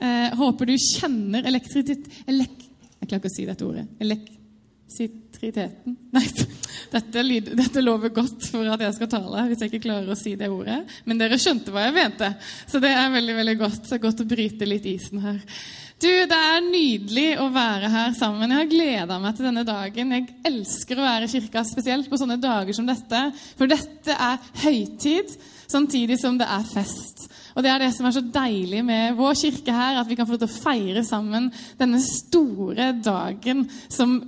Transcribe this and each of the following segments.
Eh, håper du kjenner elektritet... Elek, jeg klarer ikke å si dette ordet. Elektriteten Nei, dette, dette, lover godt for at jeg skal tale, hvis jeg ikke klarer å si det ordet. Men dere skjønte hva jeg mente, så det er veldig veldig godt. Er godt å bryte litt isen her. Du, Det er nydelig å være her sammen. Jeg har gleda meg til denne dagen. Jeg elsker å være i kirka, spesielt på sånne dager som dette. For dette er høytid, samtidig som det er fest. Og det er det som er så deilig med vår kirke her, at vi kan få lov til å feire sammen denne store dagen som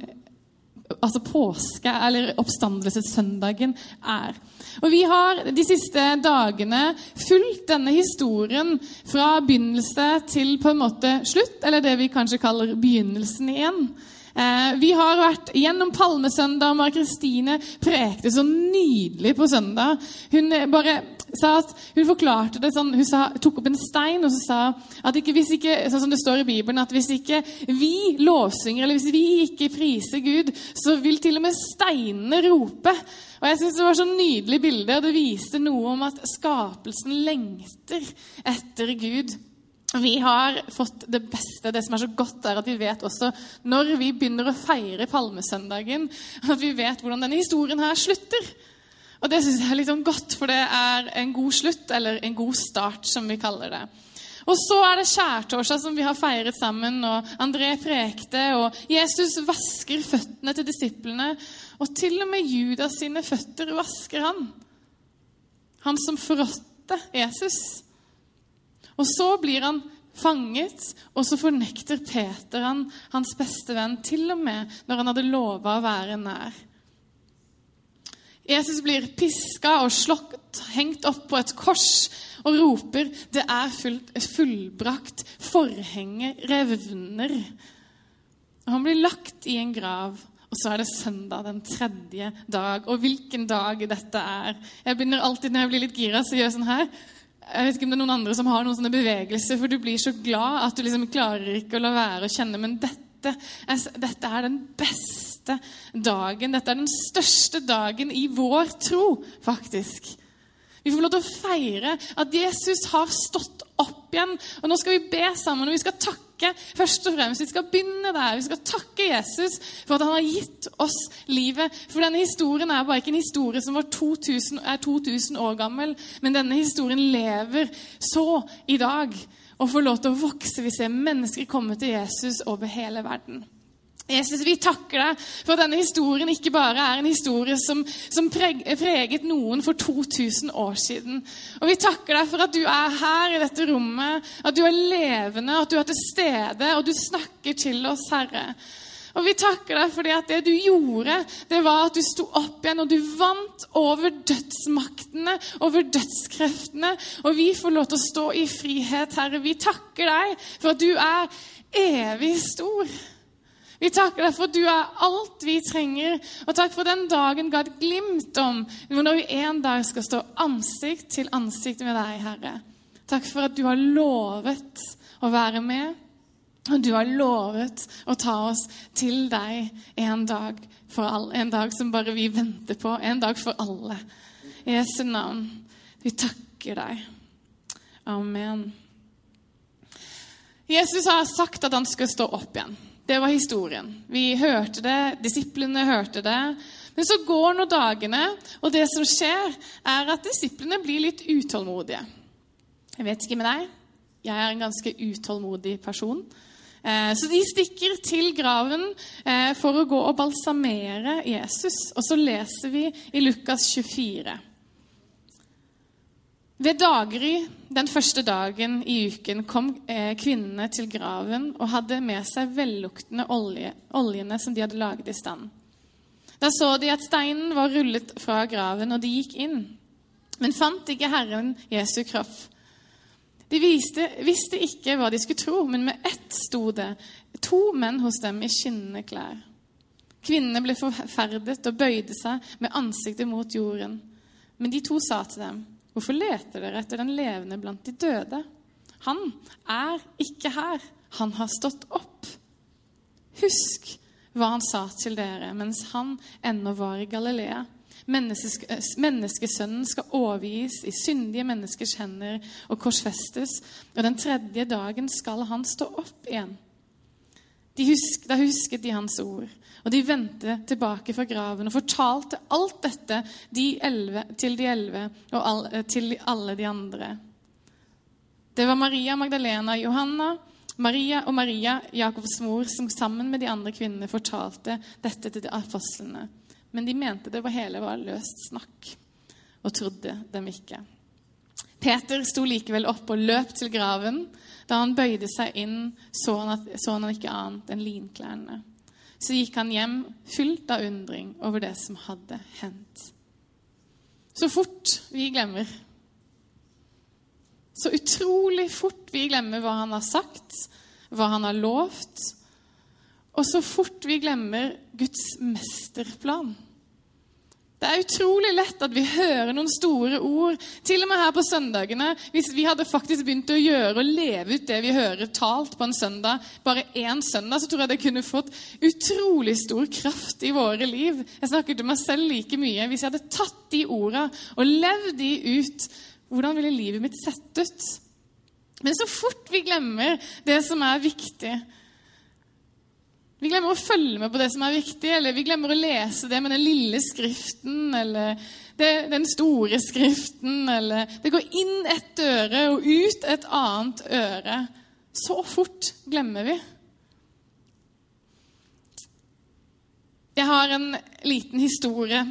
altså påske, eller oppstandelsessøndagen, er. Og Vi har de siste dagene fulgt denne historien fra begynnelse til på en måte slutt, eller det vi kanskje kaller begynnelsen igjen. Eh, vi har vært gjennom Palmesøndag, og Mari-Kristine prekte så nydelig på søndag. Hun bare sa at hun forklarte det sånn, hun sa, tok opp en stein og så sa at ikke, hvis ikke, sånn som det står i Bibelen, at hvis ikke vi lovsynger, eller hvis vi ikke priser Gud, så vil til og med steinene rope. Og jeg synes Det var så nydelig bilde, og det viste noe om at skapelsen lengter etter Gud. Vi har fått det beste. Det som er så godt, er at vi vet også, når vi begynner å feire palmesøndagen, at vi vet hvordan denne historien her slutter. Og det syns jeg er litt sånn godt, for det er en god slutt, eller en god start, som vi kaller det. Og så er det skjærtorsdag, som vi har feiret sammen, og André prekte, og Jesus vasker føttene til disiplene. Og til og med Judas sine føtter vasker han. Han som forrådte Jesus. Og så blir han fanget, og så fornekter Peter han hans beste venn, til og med når han hadde lova å være nær. Jesus blir piska og slått, hengt opp på et kors og roper 'Det er fullbrakt'. Forhenget revner. Han blir lagt i en grav. Og så er det søndag, den tredje dag. Og hvilken dag dette er. Jeg begynner alltid når jeg blir litt gira, så gjør jeg sånn her. Jeg vet ikke om det er noen andre som har noen sånne bevegelser, for du blir så glad at du liksom klarer ikke å la være å kjenne. Men dette, dette er den beste dagen. Dette er den største dagen i vår tro, faktisk. Vi får lov til å feire at Jesus har stått opp igjen. Og nå skal vi be sammen, og vi skal takke først og fremst. Vi skal begynne der. Vi skal takke Jesus for at han har gitt oss livet. For denne historien er bare ikke en historie som 2000, er 2000 år gammel, men denne historien lever så i dag og får lov til å vokse. Vi ser mennesker komme til Jesus over hele verden. Jesus, vi takker deg for at denne historien ikke bare er en historie som, som preget noen for 2000 år siden. Og vi takker deg for at du er her i dette rommet, at du er levende, at du er til stede, og du snakker til oss, Herre. Og vi takker deg fordi at det du gjorde, det var at du sto opp igjen, og du vant over dødsmaktene, over dødskreftene. Og vi får lov til å stå i frihet, Herre. Vi takker deg for at du er evig stor. Vi takker deg for at du er alt vi trenger, og takk for den dagen ga et glimt om når vi en dag skal stå ansikt til ansikt med deg, Herre. Takk for at du har lovet å være med, og du har lovet å ta oss til deg en dag for alle. En dag som bare vi venter på. En dag for alle. I Jesu navn. Vi takker deg. Amen. Jesus har sagt at han skal stå opp igjen. Det var historien. Vi hørte det, disiplene hørte det. Men så går nå dagene, og det som skjer, er at disiplene blir litt utålmodige. Jeg vet ikke med deg. Jeg er en ganske utålmodig person. Eh, så de stikker til graven eh, for å gå og balsamere Jesus. Og så leser vi i Lukas 24. Ved daggry den første dagen i uken kom eh, kvinnene til graven og hadde med seg velluktende olje, oljene som de hadde laget i stand. Da så de at steinen var rullet fra graven, og de gikk inn, men fant ikke Herren Jesu kropp. De viste, visste ikke hva de skulle tro, men med ett sto det to menn hos dem i skinnende klær. Kvinnene ble forferdet og bøyde seg med ansiktet mot jorden. Men de to sa til dem, 'Hvorfor leter dere etter den levende blant de døde?' Han er ikke her. Han har stått opp. Husk hva han sa til dere mens han ennå var i Galilea. Menneskesønnen skal overgis i syndige menneskers hender og korsfestes, og den tredje dagen skal han stå opp igjen. De husk, da husket de hans ord, og de vendte tilbake fra graven og fortalte alt dette de elve, til de elleve og all, til alle de andre. Det var Maria Magdalena Johanna Maria og Maria, Jakobs mor, som sammen med de andre kvinnene fortalte dette til de apostlene. Men de mente det var hele var løst snakk, og trodde dem ikke. Peter sto likevel opp og løp til graven. Da han bøyde seg inn, så han, at, så han ikke annet enn linklærne. Så gikk han hjem fylt av undring over det som hadde hendt. Så fort vi glemmer så utrolig fort vi glemmer hva han har sagt, hva han har lovt, og så fort vi glemmer Guds mesterplan. Det er utrolig lett at vi hører noen store ord, til og med her på søndagene. Hvis vi hadde faktisk begynt å gjøre og leve ut det vi hører talt på en søndag, bare én søndag, så tror jeg det kunne fått utrolig stor kraft i våre liv. Jeg snakker til meg selv like mye. Hvis jeg hadde tatt de orda og levd de ut hvordan ville livet mitt sett ut? Men så fort vi glemmer det som er viktig Vi glemmer å følge med på det som er viktig, eller vi glemmer å lese det med den lille skriften eller det, den store skriften, eller Det går inn et øre og ut et annet øre. Så fort glemmer vi. Jeg har en liten historie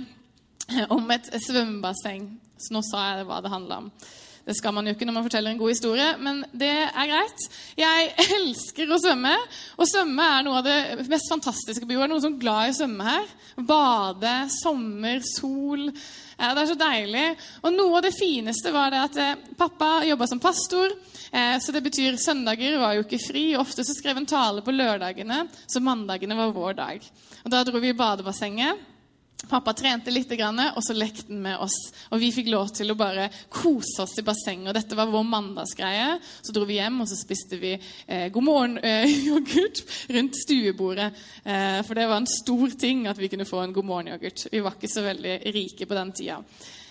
om et svømmebasseng så nå sa jeg hva det handla om. Det skal man jo ikke når man forteller en god historie, men det er greit. Jeg elsker å svømme, og svømme er noe av det mest fantastiske på jorda. Noen som er glad i å svømme her. Bade, sommer, sol. Ja, det er så deilig. Og noe av det fineste var det at eh, pappa jobba som pastor. Eh, så det betyr søndager var jo ikke fri. Ofte så skrev han tale på lørdagene, så mandagene var vår dag. Og Da dro vi i badebassenget. Pappa trente litt, og så lekte han med oss. Og vi fikk lov til å bare kose oss i bassenget. Dette var vår mandagsgreie. Så dro vi hjem, og så spiste vi eh, god morgen-yoghurt eh, rundt stuebordet. Eh, for det var en stor ting at vi kunne få en god morgen-yoghurt. Vi var ikke så veldig rike på den tida.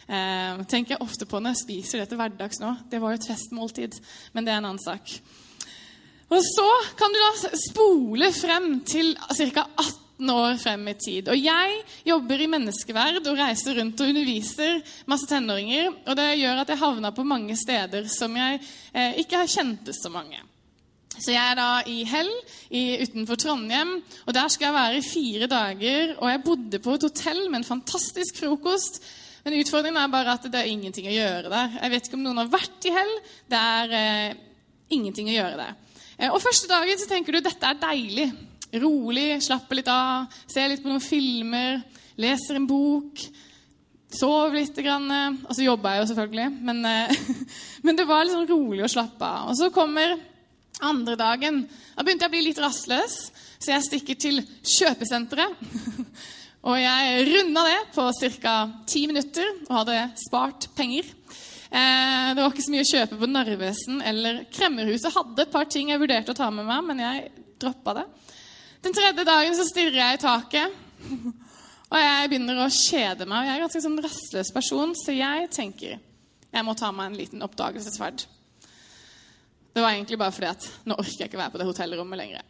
Eh, tenker jeg ofte på når jeg spiser det til hverdags nå. Det var jo et festmåltid, men det er en annen sak. Og så kan du da spole frem til ca. 18 18 år frem i tid. Og jeg jobber i menneskeverd og reiser rundt og underviser masse tenåringer. Og det gjør at jeg havna på mange steder som jeg eh, ikke har kjente så mange. Så jeg er da i Hell i, utenfor Trondheim, og der skal jeg være i fire dager. Og jeg bodde på et hotell med en fantastisk frokost. Men utfordringen er bare at det er ingenting å gjøre der. Jeg vet ikke om noen har vært i Hell. Det er eh, ingenting å gjøre der. Eh, og første dagen så tenker du dette er deilig rolig, slapper litt av, ser litt på noen filmer, leser en bok, sover litt. Grann, og så jobber jeg jo selvfølgelig, men, eh, men det var sånn rolig å slappe av. Og så kommer andre dagen. Da begynte jeg å bli litt rastløs, så jeg stikker til kjøpesenteret. Og jeg runda det på ca. ti minutter og hadde spart penger. Eh, det var ikke så mye å kjøpe på Narvesen eller Kremmerhuset. Hadde et par ting jeg vurderte å ta med meg, men jeg droppa det. Den tredje dagen så stirrer jeg i taket, og jeg begynner å kjede meg. Jeg er en ganske sånn rastløs person, så jeg tenker jeg må ta meg en liten oppdagelsesferd. Det var egentlig bare fordi at nå orker jeg ikke være på det hotellrommet lenger.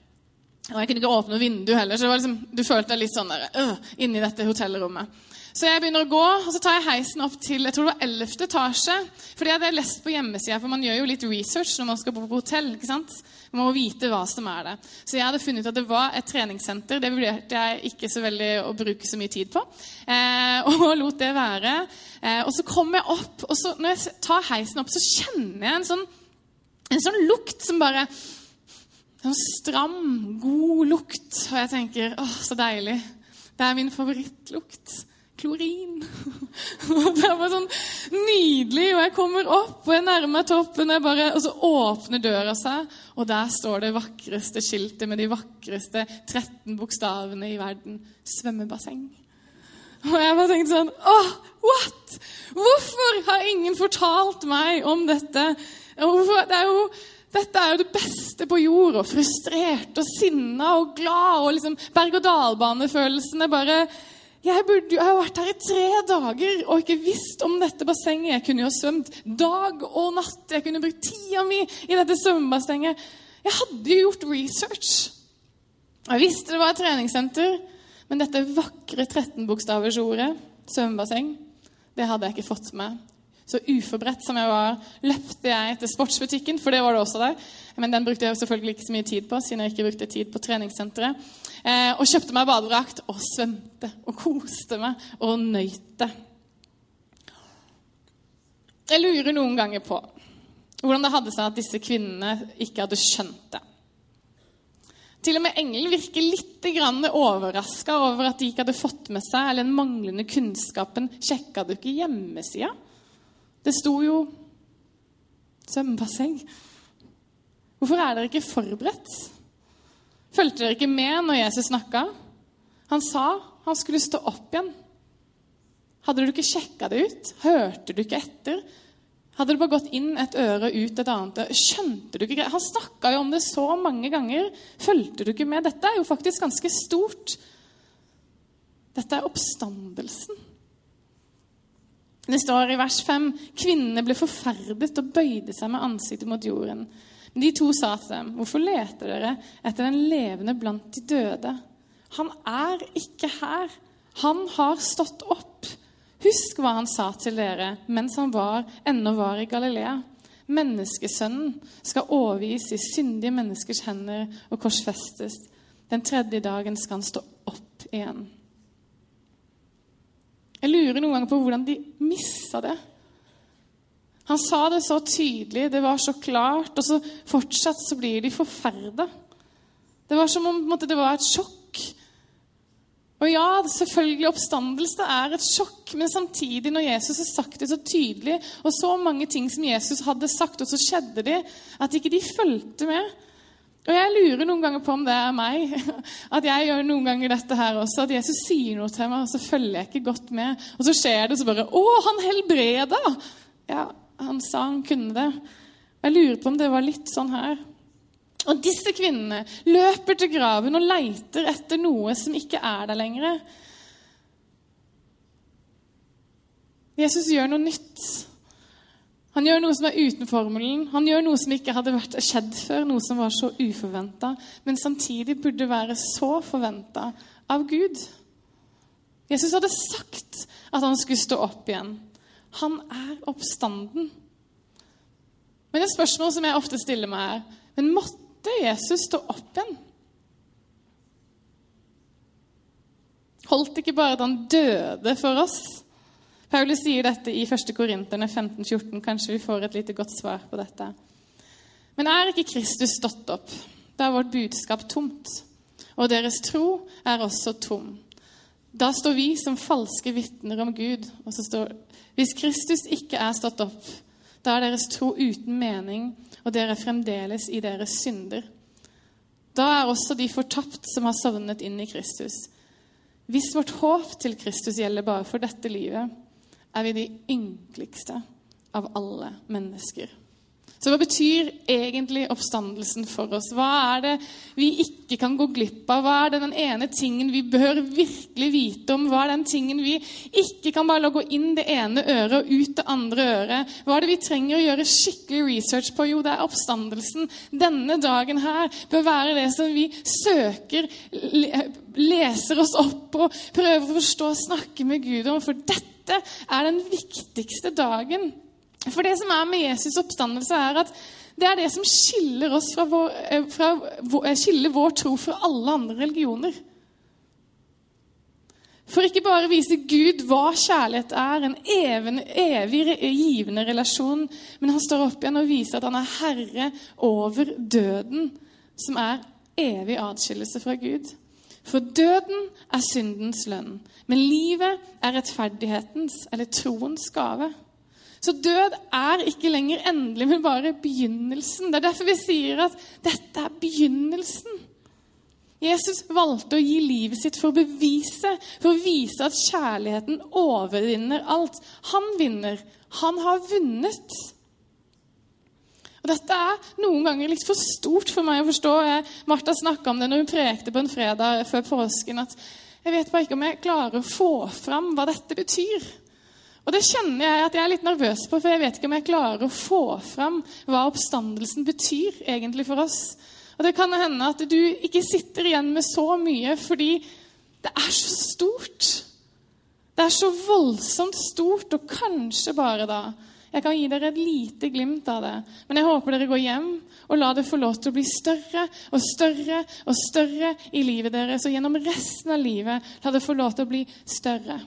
Og jeg kunne ikke åpne vinduet heller, så liksom, du følte deg litt sånn der, øh, inni dette hotellrommet. Så jeg begynner å gå, og så tar jeg heisen opp til jeg tror det var 11. etasje. For det hadde jeg lest på hjemmesida, for man gjør jo litt research når man skal bo på hotell. ikke sant? Man må vite hva som er det. Så jeg hadde funnet ut at det var et treningssenter. Det vurderte jeg ikke så veldig å bruke så mye tid på. Eh, og lot det være. Eh, og så kommer jeg opp, og så, når jeg tar heisen opp, så kjenner jeg en sånn, en sånn lukt som bare Sånn stram, god lukt. Og jeg tenker åh, så deilig. Det er min favorittlukt. Klorin. det var sånn nydelig. Og jeg kommer opp, og jeg nærmer meg toppen, bare, og så åpner døra seg, og der står det vakreste skiltet med de vakreste 13 bokstavene i verden. Svømmebasseng. Og jeg bare tenkte sånn Åh, what? Hvorfor har ingen fortalt meg om dette? Hvorfor? Det er jo dette er jo det beste på jord. Og frustrert og sinna og glad og liksom berg-og-dal-bane-følelsene bare jeg burde jo har vært her i tre dager og ikke visst om dette bassenget. Jeg kunne jo svømt dag og natt. Jeg kunne brukt tida mi i dette svømmebassenget. Jeg hadde jo gjort research. Jeg visste det var et treningssenter, men dette vakre 13-bokstaversordet, svømmebasseng, det hadde jeg ikke fått med. Så uforberedt som jeg var, løpte jeg til sportsbutikken, for det var det også der. Men den brukte jeg selvfølgelig ikke så mye tid på, siden jeg ikke brukte tid på treningssenteret. Eh, og kjøpte meg badedrakt og svømte og koste meg og nøyt det. Jeg lurer noen ganger på hvordan det hadde seg at disse kvinnene ikke hadde skjønt det. Til og med engelen virker litt overraska over at de ikke hadde fått med seg eller den manglende kunnskapen. Sjekka du ikke hjemmesida? Det sto jo svømmebasseng. Hvorfor er dere ikke forberedt? Fulgte dere ikke med når Jesus snakka? Han sa han skulle stå opp igjen. Hadde du ikke sjekka det ut? Hørte du ikke etter? Hadde det bare gått inn et øre og ut et annet? Skjønte du ikke Han snakka jo om det så mange ganger. Fulgte du ikke med? Dette er jo faktisk ganske stort. Dette er oppstandelsen. Det står i vers 5.: Kvinnene ble forferdet og bøyde seg med ansiktet mot jorden. De to sa til dem, 'Hvorfor leter dere etter den levende blant de døde?' Han er ikke her. Han har stått opp. Husk hva han sa til dere mens han var, ennå var i Galilea. Menneskesønnen skal overgis i syndige menneskers hender og korsfestes. Den tredje dagen skal han stå opp igjen. Jeg lurer noen ganger på hvordan de missa det. Han sa det så tydelig, det var så klart, og så fortsatt så blir de forferda. Det var som om måte, det var et sjokk. Og ja, selvfølgelig, oppstandelse er et sjokk, men samtidig, når Jesus har sagt det så tydelig, og så mange ting som Jesus hadde sagt, og så skjedde det, at ikke de fulgte med Og jeg lurer noen ganger på om det er meg, at jeg gjør noen ganger dette her også, at Jesus sier noe til meg, og så følger jeg ikke godt med, og så skjer det, så bare Å, han helbreda! Ja, han sa han kunne det. Jeg lurer på om det var litt sånn her. Og disse kvinnene løper til graven og leiter etter noe som ikke er der lenger. Jesus gjør noe nytt. Han gjør noe som er uten formelen. Han gjør noe som ikke hadde vært skjedd før, noe som var så uforventa, men samtidig burde være så forventa av Gud. Jesus hadde sagt at han skulle stå opp igjen. Han er oppstanden. Men et spørsmål som jeg ofte stiller meg, er men måtte Jesus stå opp igjen? Holdt ikke bare at han døde for oss? Paulus sier dette i 1. Korinterne 15-14. Kanskje vi får et lite godt svar på dette. Men er ikke Kristus stått opp? Da er vårt budskap tomt. Og deres tro er også tom. Da står vi som falske vitner om Gud. Og så står hvis Kristus ikke er stått opp, da er deres tro uten mening, og dere er fremdeles i deres synder. Da er også de fortapt som har sovnet inn i Kristus. Hvis vårt håp til Kristus gjelder bare for dette livet, er vi de ynkeligste av alle mennesker. Så hva betyr egentlig oppstandelsen for oss? Hva er det vi ikke kan gå glipp av? Hva er det den ene tingen vi bør virkelig vite om? Hva er den tingen vi ikke kan bare la gå inn det ene øret og ut det andre øret? Hva er det vi trenger å gjøre skikkelig research på? Jo, det er oppstandelsen. Denne dagen her bør være det som vi søker, leser oss opp og prøver å forstå og snakke med Gud om. For dette er den viktigste dagen for det som er med Jesus' oppstandelse, er at det er det som skiller, fra vår, eh, fra, eh, skiller vår tro fra alle andre religioner. For ikke bare viser Gud hva kjærlighet er, en evig, evig givende relasjon, men han står opp igjen og viser at han er herre over døden, som er evig atskillelse fra Gud. For døden er syndens lønn, men livet er rettferdighetens eller troens gave. Så død er ikke lenger endelig, men bare begynnelsen. Det er derfor vi sier at dette er begynnelsen. Jesus valgte å gi livet sitt for å bevise, for å vise at kjærligheten overvinner alt. Han vinner. Han har vunnet. Og Dette er noen ganger litt for stort for meg å forstå. Martha snakka om det når hun prekte på en fredag før påsken. at Jeg vet bare ikke om jeg klarer å få fram hva dette betyr. Og det kjenner jeg at jeg er litt nervøs på, for jeg vet ikke om jeg klarer å få fram hva oppstandelsen betyr egentlig for oss. Og det kan hende at du ikke sitter igjen med så mye fordi det er så stort. Det er så voldsomt stort, og kanskje bare da Jeg kan gi dere et lite glimt av det, men jeg håper dere går hjem og lar det få lov til å bli større og større og større i livet deres, og gjennom resten av livet la det få lov til å bli større.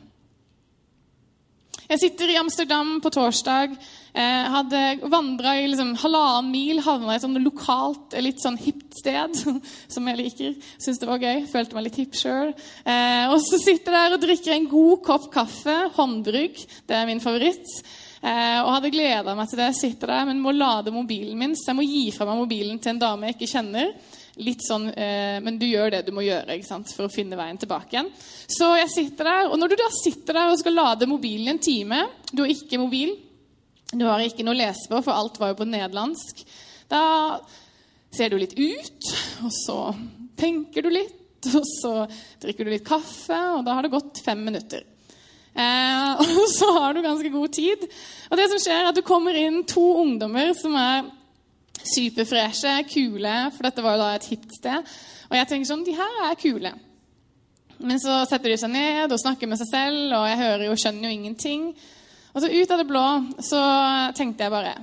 Jeg sitter i Amsterdam på torsdag. Eh, hadde vandra i liksom, halvannen mil, havna i et sånn lokalt, litt sånn hipt sted, som jeg liker. Syns det var gøy. Følte meg litt hipp sjøl. Eh, og så sitter jeg der og drikker en god kopp kaffe. Håndbrygg. Det er min favoritt. Eh, og hadde gleda meg til det. Jeg sitter der, men må lade mobilen min, så jeg må gi fra meg mobilen til en dame jeg ikke kjenner litt sånn eh, Men du gjør det du må gjøre sant, for å finne veien tilbake igjen. Så jeg sitter der, og når du da sitter der og skal lade mobilen i en time Du har ikke mobil, du har ikke noe å lese på, for alt var jo på nederlandsk. Da ser du litt ut, og så tenker du litt, og så drikker du litt kaffe, og da har det gått fem minutter. Eh, og så har du ganske god tid. Og det som skjer er at du kommer inn to ungdommer som er superfreshe, kule, for dette var jo da et hipt sted. Og jeg tenker sånn De her er kule. Men så setter de seg ned og snakker med seg selv, og jeg hører jo, skjønner jo ingenting. Og så ut av det blå så tenkte jeg bare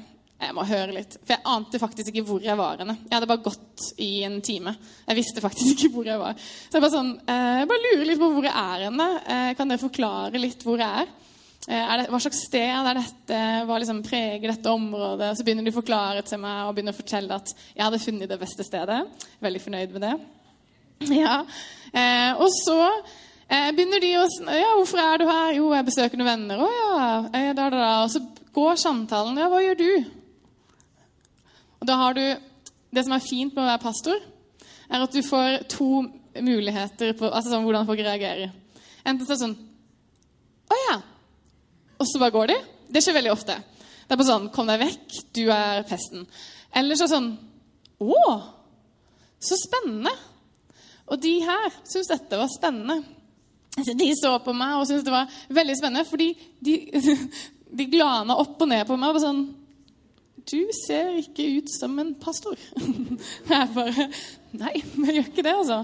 jeg må høre litt. For jeg ante faktisk ikke hvor jeg var henne. Jeg hadde bare gått i en time. Jeg visste faktisk ikke hvor jeg var. Så jeg bare sånn, eh, jeg bare lurer litt på hvor jeg er henne. Eh, kan dere forklare litt hvor jeg er? Eh, det, hva slags sted er dette? Hva liksom preger dette området? Så begynner de å forklare til meg og begynner å fortelle at jeg hadde funnet det beste stedet. Veldig fornøyd med det. Ja. Eh, og så eh, begynner de å Ja, hvorfor er du her? Jo, jeg besøker noen venner. Å ja. Eh, da, da, da. Og så går samtalen. Ja, hva gjør du? Og da har du Det som er fint med å være pastor, er at du får to muligheter på altså sånn, hvordan folk reagerer. Enten så er det sånn Å ja og så bare går de. Det skjer veldig ofte. Det er bare sånn Kom deg vekk, du er pesten. Eller så sånn Å, så spennende. Og de her syntes dette var spennende. De så på meg og syntes det var veldig spennende, fordi de, de glana opp og ned på meg og sånn Du ser ikke ut som en pastor. Jeg bare Nei, vi gjør ikke det, altså.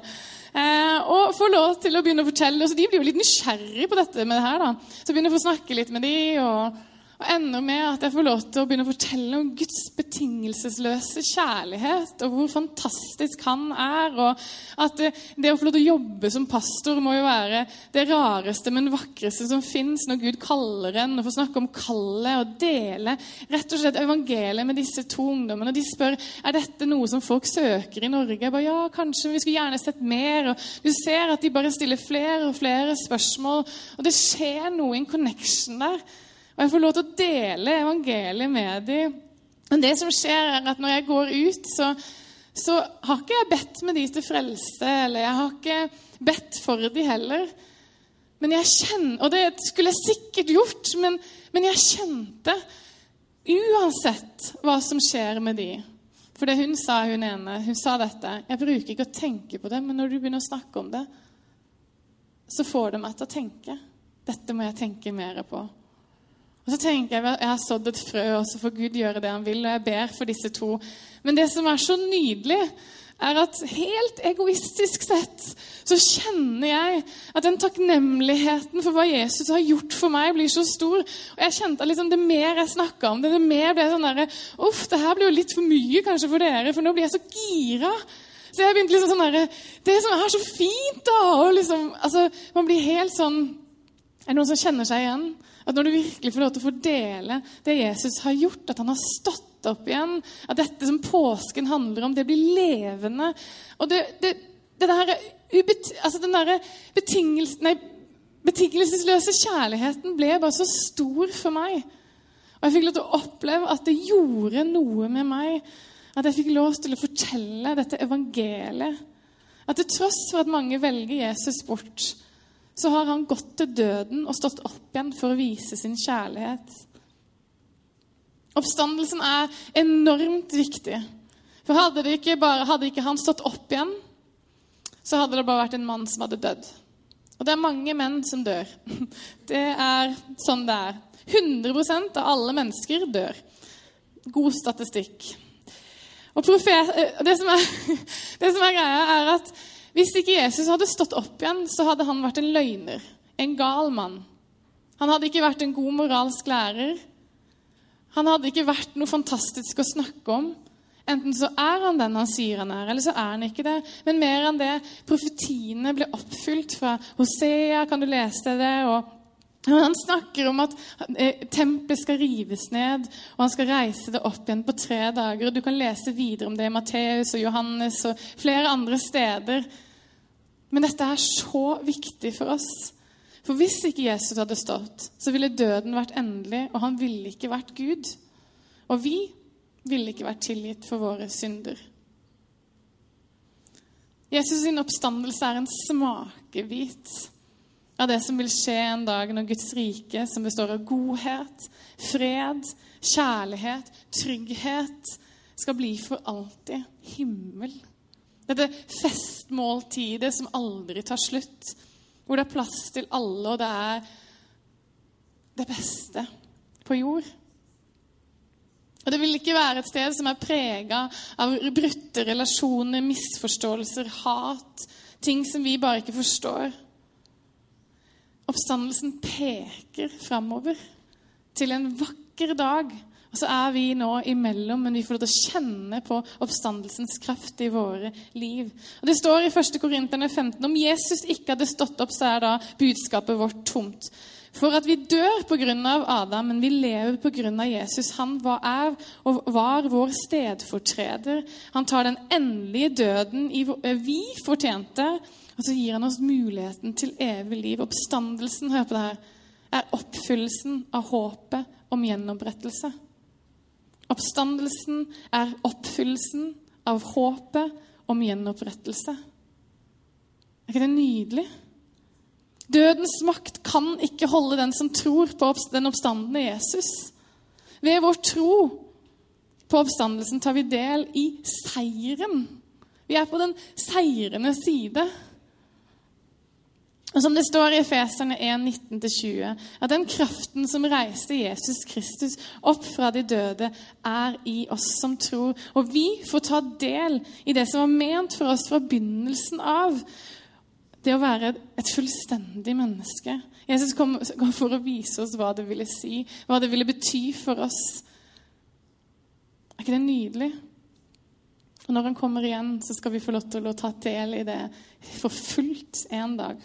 Eh, og får lov til å begynne å fortelle. Så de blir jo litt nysgjerrige på dette med det her. da. Så begynner jeg å få snakke litt med de, og og ender med at jeg får lov til å begynne å fortelle om Guds betingelsesløse kjærlighet, og hvor fantastisk han er. Og at det, det, å få lov til å jobbe som pastor må jo være det rareste, men vakreste som fins når Gud kaller en, og få snakke om kallet og dele rett og slett evangeliet med disse to ungdommene. Og de spør er dette noe som folk søker i Norge. Jeg bare, ja, kanskje, vi skulle gjerne sett mer. Og du ser at de bare stiller flere og flere spørsmål, og det skjer noe i en connection der. Og jeg får lov til å dele evangeliet med dem. Men det som skjer, er at når jeg går ut, så, så har ikke jeg bedt med de til frelse, eller jeg har ikke bedt for de heller. Men jeg kjenner, Og det skulle jeg sikkert gjort, men, men jeg kjente Uansett hva som skjer med de For det hun sa, hun ene, hun sa dette Jeg bruker ikke å tenke på det, men når du begynner å snakke om det, så får det meg til å tenke. Dette må jeg tenke mer på. Og så tenker Jeg jeg har sådd et frø, og så får Gud gjøre det han vil. Og jeg ber for disse to. Men det som er så nydelig, er at helt egoistisk sett så kjenner jeg at den takknemligheten for hva Jesus har gjort for meg, blir så stor. Og jeg kjente at liksom, Det mer jeg snakka om det, det mer ble sånn derre Uff, det her blir jo litt for mye kanskje for dere, for nå blir jeg så gira. Så jeg begynte liksom sånn derre Det som er så fint, da! Og liksom, altså, Man blir helt sånn Er det noen som kjenner seg igjen? At når du virkelig får lov til å fordele det Jesus har gjort, at han har stått opp igjen, at dette som påsken handler om, det blir levende Og det, det, det der altså den derre betingels, betingelsesløse kjærligheten ble bare så stor for meg. Og jeg fikk lov til å oppleve at det gjorde noe med meg. At jeg fikk lov til å fortelle dette evangeliet. At til tross for at mange velger Jesus bort, så har han gått til døden og stått opp igjen for å vise sin kjærlighet. Oppstandelsen er enormt viktig. For hadde, ikke, bare, hadde ikke han stått opp igjen, så hadde det bare vært en mann som hadde dødd. Og det er mange menn som dør. Det er sånn det er. 100% av alle mennesker dør. God statistikk. Og profet, eh, det, som er, det som er greia, er at hvis ikke Jesus hadde stått opp igjen, så hadde han vært en løgner. En gal mann. Han hadde ikke vært en god moralsk lærer. Han hadde ikke vært noe fantastisk å snakke om. Enten så er han den han sier han er, eller så er han ikke det. Men mer enn det, profetiene ble oppfylt fra Hosea, kan du lese det, og han snakker om at eh, tempelet skal rives ned, og han skal reise det opp igjen på tre dager. Du kan lese videre om det i Matteus og Johannes og flere andre steder. Men dette er så viktig for oss. For hvis ikke Jesus hadde stått, så ville døden vært endelig, og han ville ikke vært Gud. Og vi ville ikke vært tilgitt for våre synder. Jesus' sin oppstandelse er en smakebit av det som vil skje en dag når Guds rike, som består av godhet, fred, kjærlighet, trygghet, skal bli for alltid himmel. Dette festmåltidet som aldri tar slutt, hvor det er plass til alle, og det er det beste på jord. Og Det vil ikke være et sted som er prega av brutte relasjoner, misforståelser, hat, ting som vi bare ikke forstår. Oppstandelsen peker framover til en vakker dag. Og så er vi nå imellom, men vi får lov til å kjenne på oppstandelsens kraft i våre liv. Og Det står i 1. Korinterne 15 om Jesus ikke hadde stått opp, så er da budskapet vårt tomt. For at vi dør pga. Adam, men vi lever pga. Jesus. Han var, er og var vår stedfortreder. Han tar den endelige døden vi fortjente og så gir han oss muligheten til evig liv. Oppstandelsen hør på det her, er oppfyllelsen av håpet om gjenopprettelse. Oppstandelsen er oppfyllelsen av håpet om gjenopprettelse. Er ikke det nydelig? Dødens makt kan ikke holde den som tror på den oppstandende Jesus. Ved vår tro på oppstandelsen tar vi del i seieren. Vi er på den seirende side. Og som det står i Efeserne 1, 19-20, at den kraften som reiste Jesus Kristus opp fra de døde, er i oss som tror. Og vi får ta del i det som var ment for oss fra begynnelsen av. Det å være et fullstendig menneske. Jesus kom for å vise oss hva det ville si, hva det ville bety for oss. Er ikke det nydelig? Og når han kommer igjen, så skal vi få lov til å ta del i det for fullt en dag.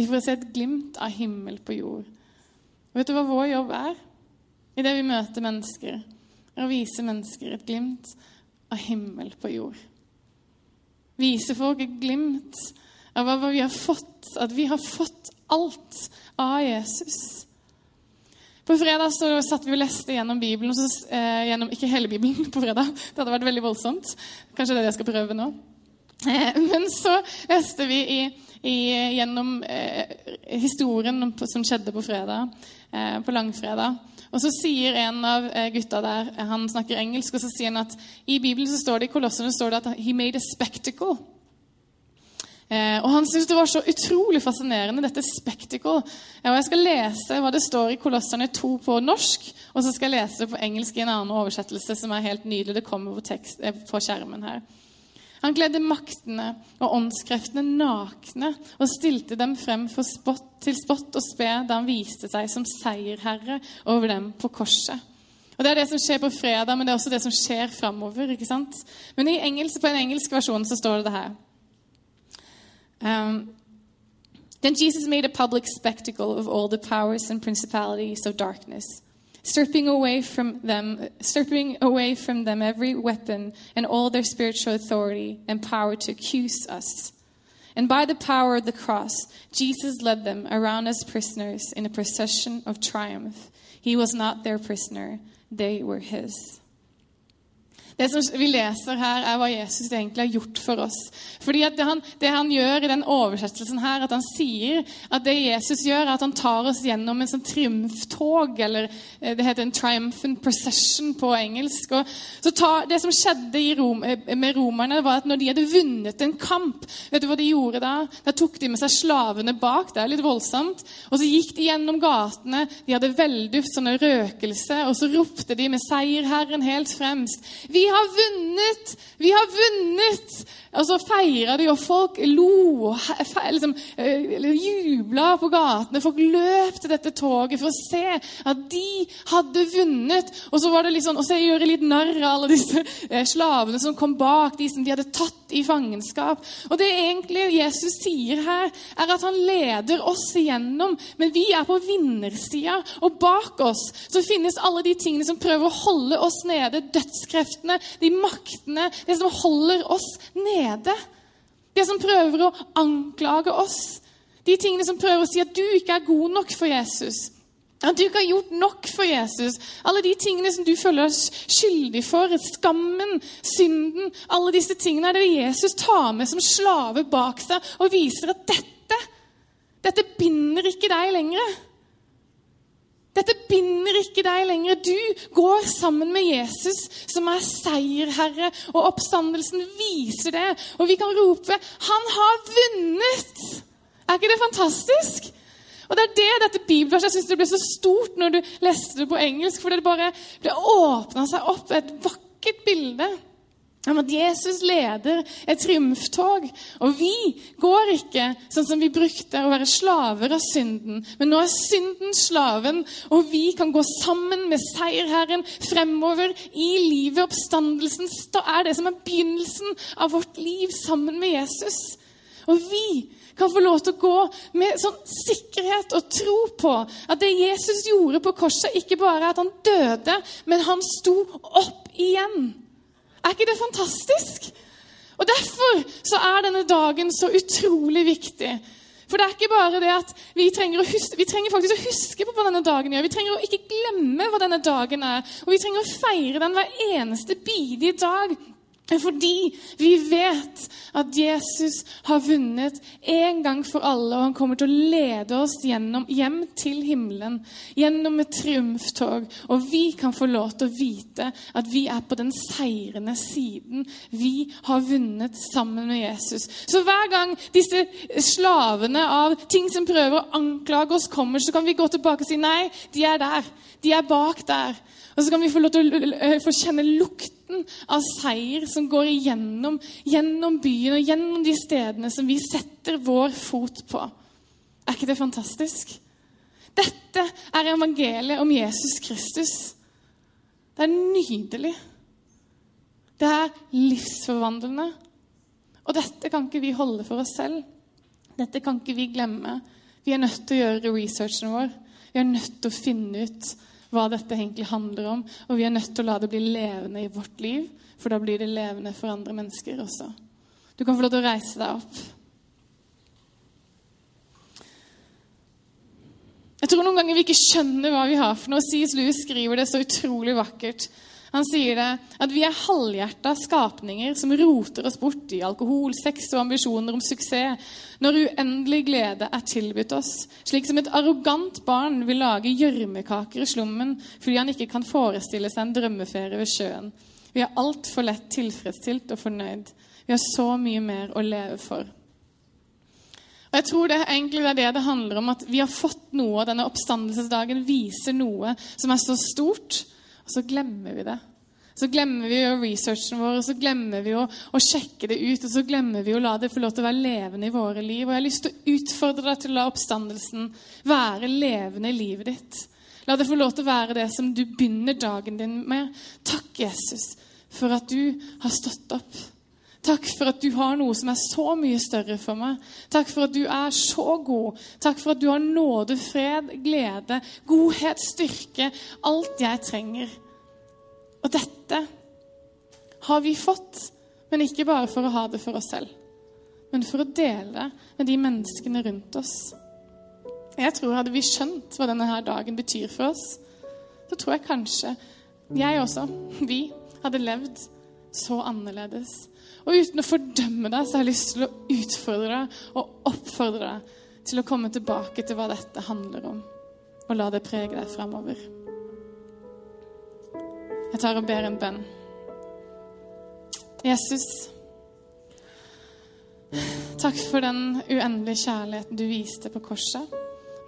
Vi får se et glimt av himmel på jord. Og vet du hva vår jobb er? I det vi møter mennesker, er å vise mennesker et glimt av himmel på jord. Vise folk et glimt av hva vi har fått, at vi har fått alt av Jesus. På fredag så satt vi og leste gjennom Bibelen, så, eh, gjennom, ikke hele Bibelen på fredag. Det hadde vært veldig voldsomt. Kanskje det er det jeg skal prøve nå. Eh, men så leste vi i i, gjennom eh, historien som skjedde på fredag, eh, på langfredag. Og så sier en av eh, gutta der Han snakker engelsk, og så sier han at i Bibelen så står det i Kolossene står det at 'he made a spectacle'. Eh, og Han syntes det var så utrolig fascinerende, dette spectacle. og Jeg skal lese hva det står i Kolosserne 2 på norsk, og så skal jeg lese det på engelsk i en annen oversettelse som er helt nydelig. Det kommer på, tekst, eh, på skjermen her. Han kledde maktene og åndskreftene nakne og stilte dem frem spott, til spott og spe da han viste seg som seierherre over dem på korset. Og Det er det som skjer på fredag, men det er også det som skjer framover. ikke sant? Men engelsk, på en engelsk versjon så står det det her. Um, Then Jesus made a public spectacle of all the powers and principalities of darkness stripping away from them stripping away from them every weapon and all their spiritual authority and power to accuse us And by the power of the cross, Jesus led them around as prisoners in a procession of triumph. He was not their prisoner, they were his. Det som vi leser her, er hva Jesus egentlig har gjort for oss. Fordi det han, det han, gjør i den oversettelsen her, at han sier at det Jesus gjør, er at han tar oss gjennom en sånn triumftog, eller eh, det heter en triumphant procession på engelsk. Tar, det som skjedde Rom, eh, med romerne, var at når de hadde vunnet en kamp Vet du hva de gjorde da? Da tok de med seg slavene bak. Det er litt voldsomt. Og så gikk de gjennom gatene. De hadde velduft, sånne røkelse, og så ropte de med seierherren helt fremst. Vi har vunnet! Vi har vunnet! Og så feira de, og folk lo og liksom, eh, jubla på gatene. Folk løp til dette toget for å se at de hadde vunnet. Og så var det litt sånn, og så gjør jeg litt narr av alle disse eh, slavene som kom bak, de som de hadde tatt i fangenskap. Og det egentlig Jesus sier her, er at han leder oss igjennom, men vi er på vinnersida. Og bak oss så finnes alle de tingene som prøver å holde oss nede. Dødskreftene, de maktene, det som holder oss nede. Det som prøver å anklage oss. De tingene som prøver å si at du ikke er god nok for Jesus. At du ikke har gjort nok for Jesus. Alle de tingene som du føler deg skyldig for. Skammen, synden. Alle disse tingene er det Jesus tar med som slave bak seg og viser at dette, dette binder ikke deg lenger. Dette binder ikke deg lenger. Du går sammen med Jesus, som er seierherre, og oppstandelsen viser det. Og vi kan rope 'Han har vunnet'! Er ikke det fantastisk? Og Det er det dette bibelverset jeg synes det ble så stort når du leste det på engelsk. For det bare det åpna seg opp et vakkert bilde om at Jesus leder et triumftog. Og vi går ikke sånn som vi brukte, å være slaver av synden. Men nå er synden slaven, og vi kan gå sammen med seierherren fremover i livet. Oppstandelsen er det som er begynnelsen av vårt liv sammen med Jesus. Og vi kan få lov til å gå med sånn sikkerhet og tro på at det Jesus gjorde på korset, ikke bare er at han døde, men han sto opp igjen. Er ikke det fantastisk? Og Derfor så er denne dagen så utrolig viktig. For det er ikke bare det at vi trenger, huske, vi trenger faktisk å huske på hva denne dagen gjør. Vi trenger å ikke glemme hva denne dagen er. Og vi trenger å feire den hver eneste bidige dag. Fordi vi vet at Jesus har vunnet en gang for alle, og han kommer til å lede oss gjennom, hjem til himmelen gjennom et triumftog. Og vi kan få lov til å vite at vi er på den seirende siden. Vi har vunnet sammen med Jesus. Så hver gang disse slavene av ting som prøver å anklage oss, kommer, så kan vi gå tilbake og si nei, de er der. De er bak der. Og så kan vi få lov til å få kjenne lukten av seier som går igjennom gjennom byen og gjennom de stedene som vi setter vår fot på. Er ikke det fantastisk? Dette er evangeliet om Jesus Kristus. Det er nydelig. Det er livsforvandlende. Og dette kan ikke vi holde for oss selv. Dette kan ikke vi glemme. Vi er nødt til å gjøre researchen vår. Vi er nødt til å finne ut hva dette egentlig handler om. Og vi er nødt til å la det bli levende i vårt liv, for da blir det levende for andre mennesker også. Du kan få lov til å reise deg opp. Jeg tror noen ganger vi ikke skjønner hva vi har for noe. C.S. Lewis skriver det så utrolig vakkert. Han sier det at vi er halvhjerta skapninger som roter oss bort i alkohol, sex og ambisjoner om suksess, når uendelig glede er tilbudt oss, slik som et arrogant barn vil lage gjørmekaker i slummen fordi han ikke kan forestille seg en drømmeferie ved sjøen. Vi er altfor lett tilfredsstilt og fornøyd. Vi har så mye mer å leve for. Og jeg tror det er egentlig er det det handler om, at vi har fått noe, og denne oppstandelsesdagen viser noe som er så stort, så glemmer vi det. Så glemmer vi jo researchen vår, og så glemmer vi å, å, sjekke det ut. Og så glemmer vi å la det få lov til å være levende i våre liv. Og jeg har lyst til å utfordre deg til å la oppstandelsen være levende i livet ditt. La det få lov til å være det som du begynner dagen din med. Takk, Jesus, for at du har stått opp. Takk for at du har noe som er så mye større for meg. Takk for at du er så god. Takk for at du har nåde, fred, glede, godhet, styrke. Alt jeg trenger. Og dette har vi fått, men ikke bare for å ha det for oss selv. men for å dele med de menneskene rundt oss. Jeg tror Hadde vi skjønt hva denne her dagen betyr for oss, så tror jeg kanskje jeg også, vi, hadde levd så annerledes. Og uten å fordømme deg, så har jeg lyst til å utfordre deg og oppfordre deg til å komme tilbake til hva dette handler om, og la det prege deg fremover. Jeg tar og ber en bønn. Jesus, takk for den uendelige kjærligheten du viste på korset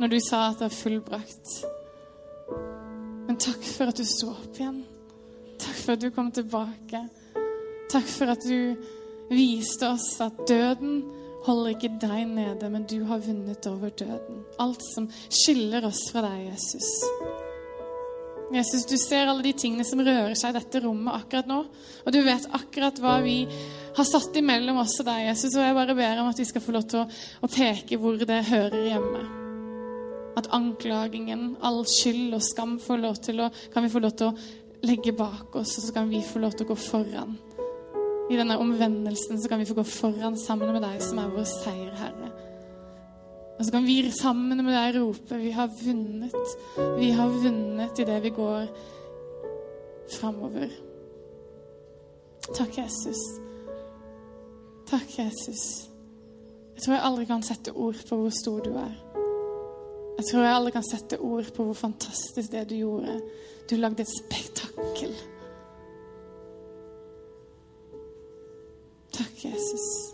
når du sa at det var fullbrakt. Men takk for at du sto opp igjen. Takk for at du kom tilbake. Takk for at du viste oss at døden holder ikke deg nede, men du har vunnet over døden. Alt som skiller oss fra deg, Jesus. Jesus, du ser alle de tingene som rører seg i dette rommet akkurat nå. Og du vet akkurat hva vi har satt imellom oss og deg, Jesus. Og jeg bare ber om at vi skal få lov til å, å peke hvor det hører hjemme. At anklagingen, all skyld og skam får lov til å, kan vi få lov til å legge bak oss, og så kan vi få lov til å gå foran. I denne omvendelsen så kan vi få gå foran sammen med deg som er vår seier, Herre. Og så kan vi sammen med deg rope 'Vi har vunnet'. Vi har vunnet i det vi går framover. Takk, Jesus. Takk, Jesus. Jeg tror jeg aldri kan sette ord på hvor stor du er. Jeg tror jeg aldri kan sette ord på hvor fantastisk det du gjorde. Du lagde et spektakel. Takk, Jesus.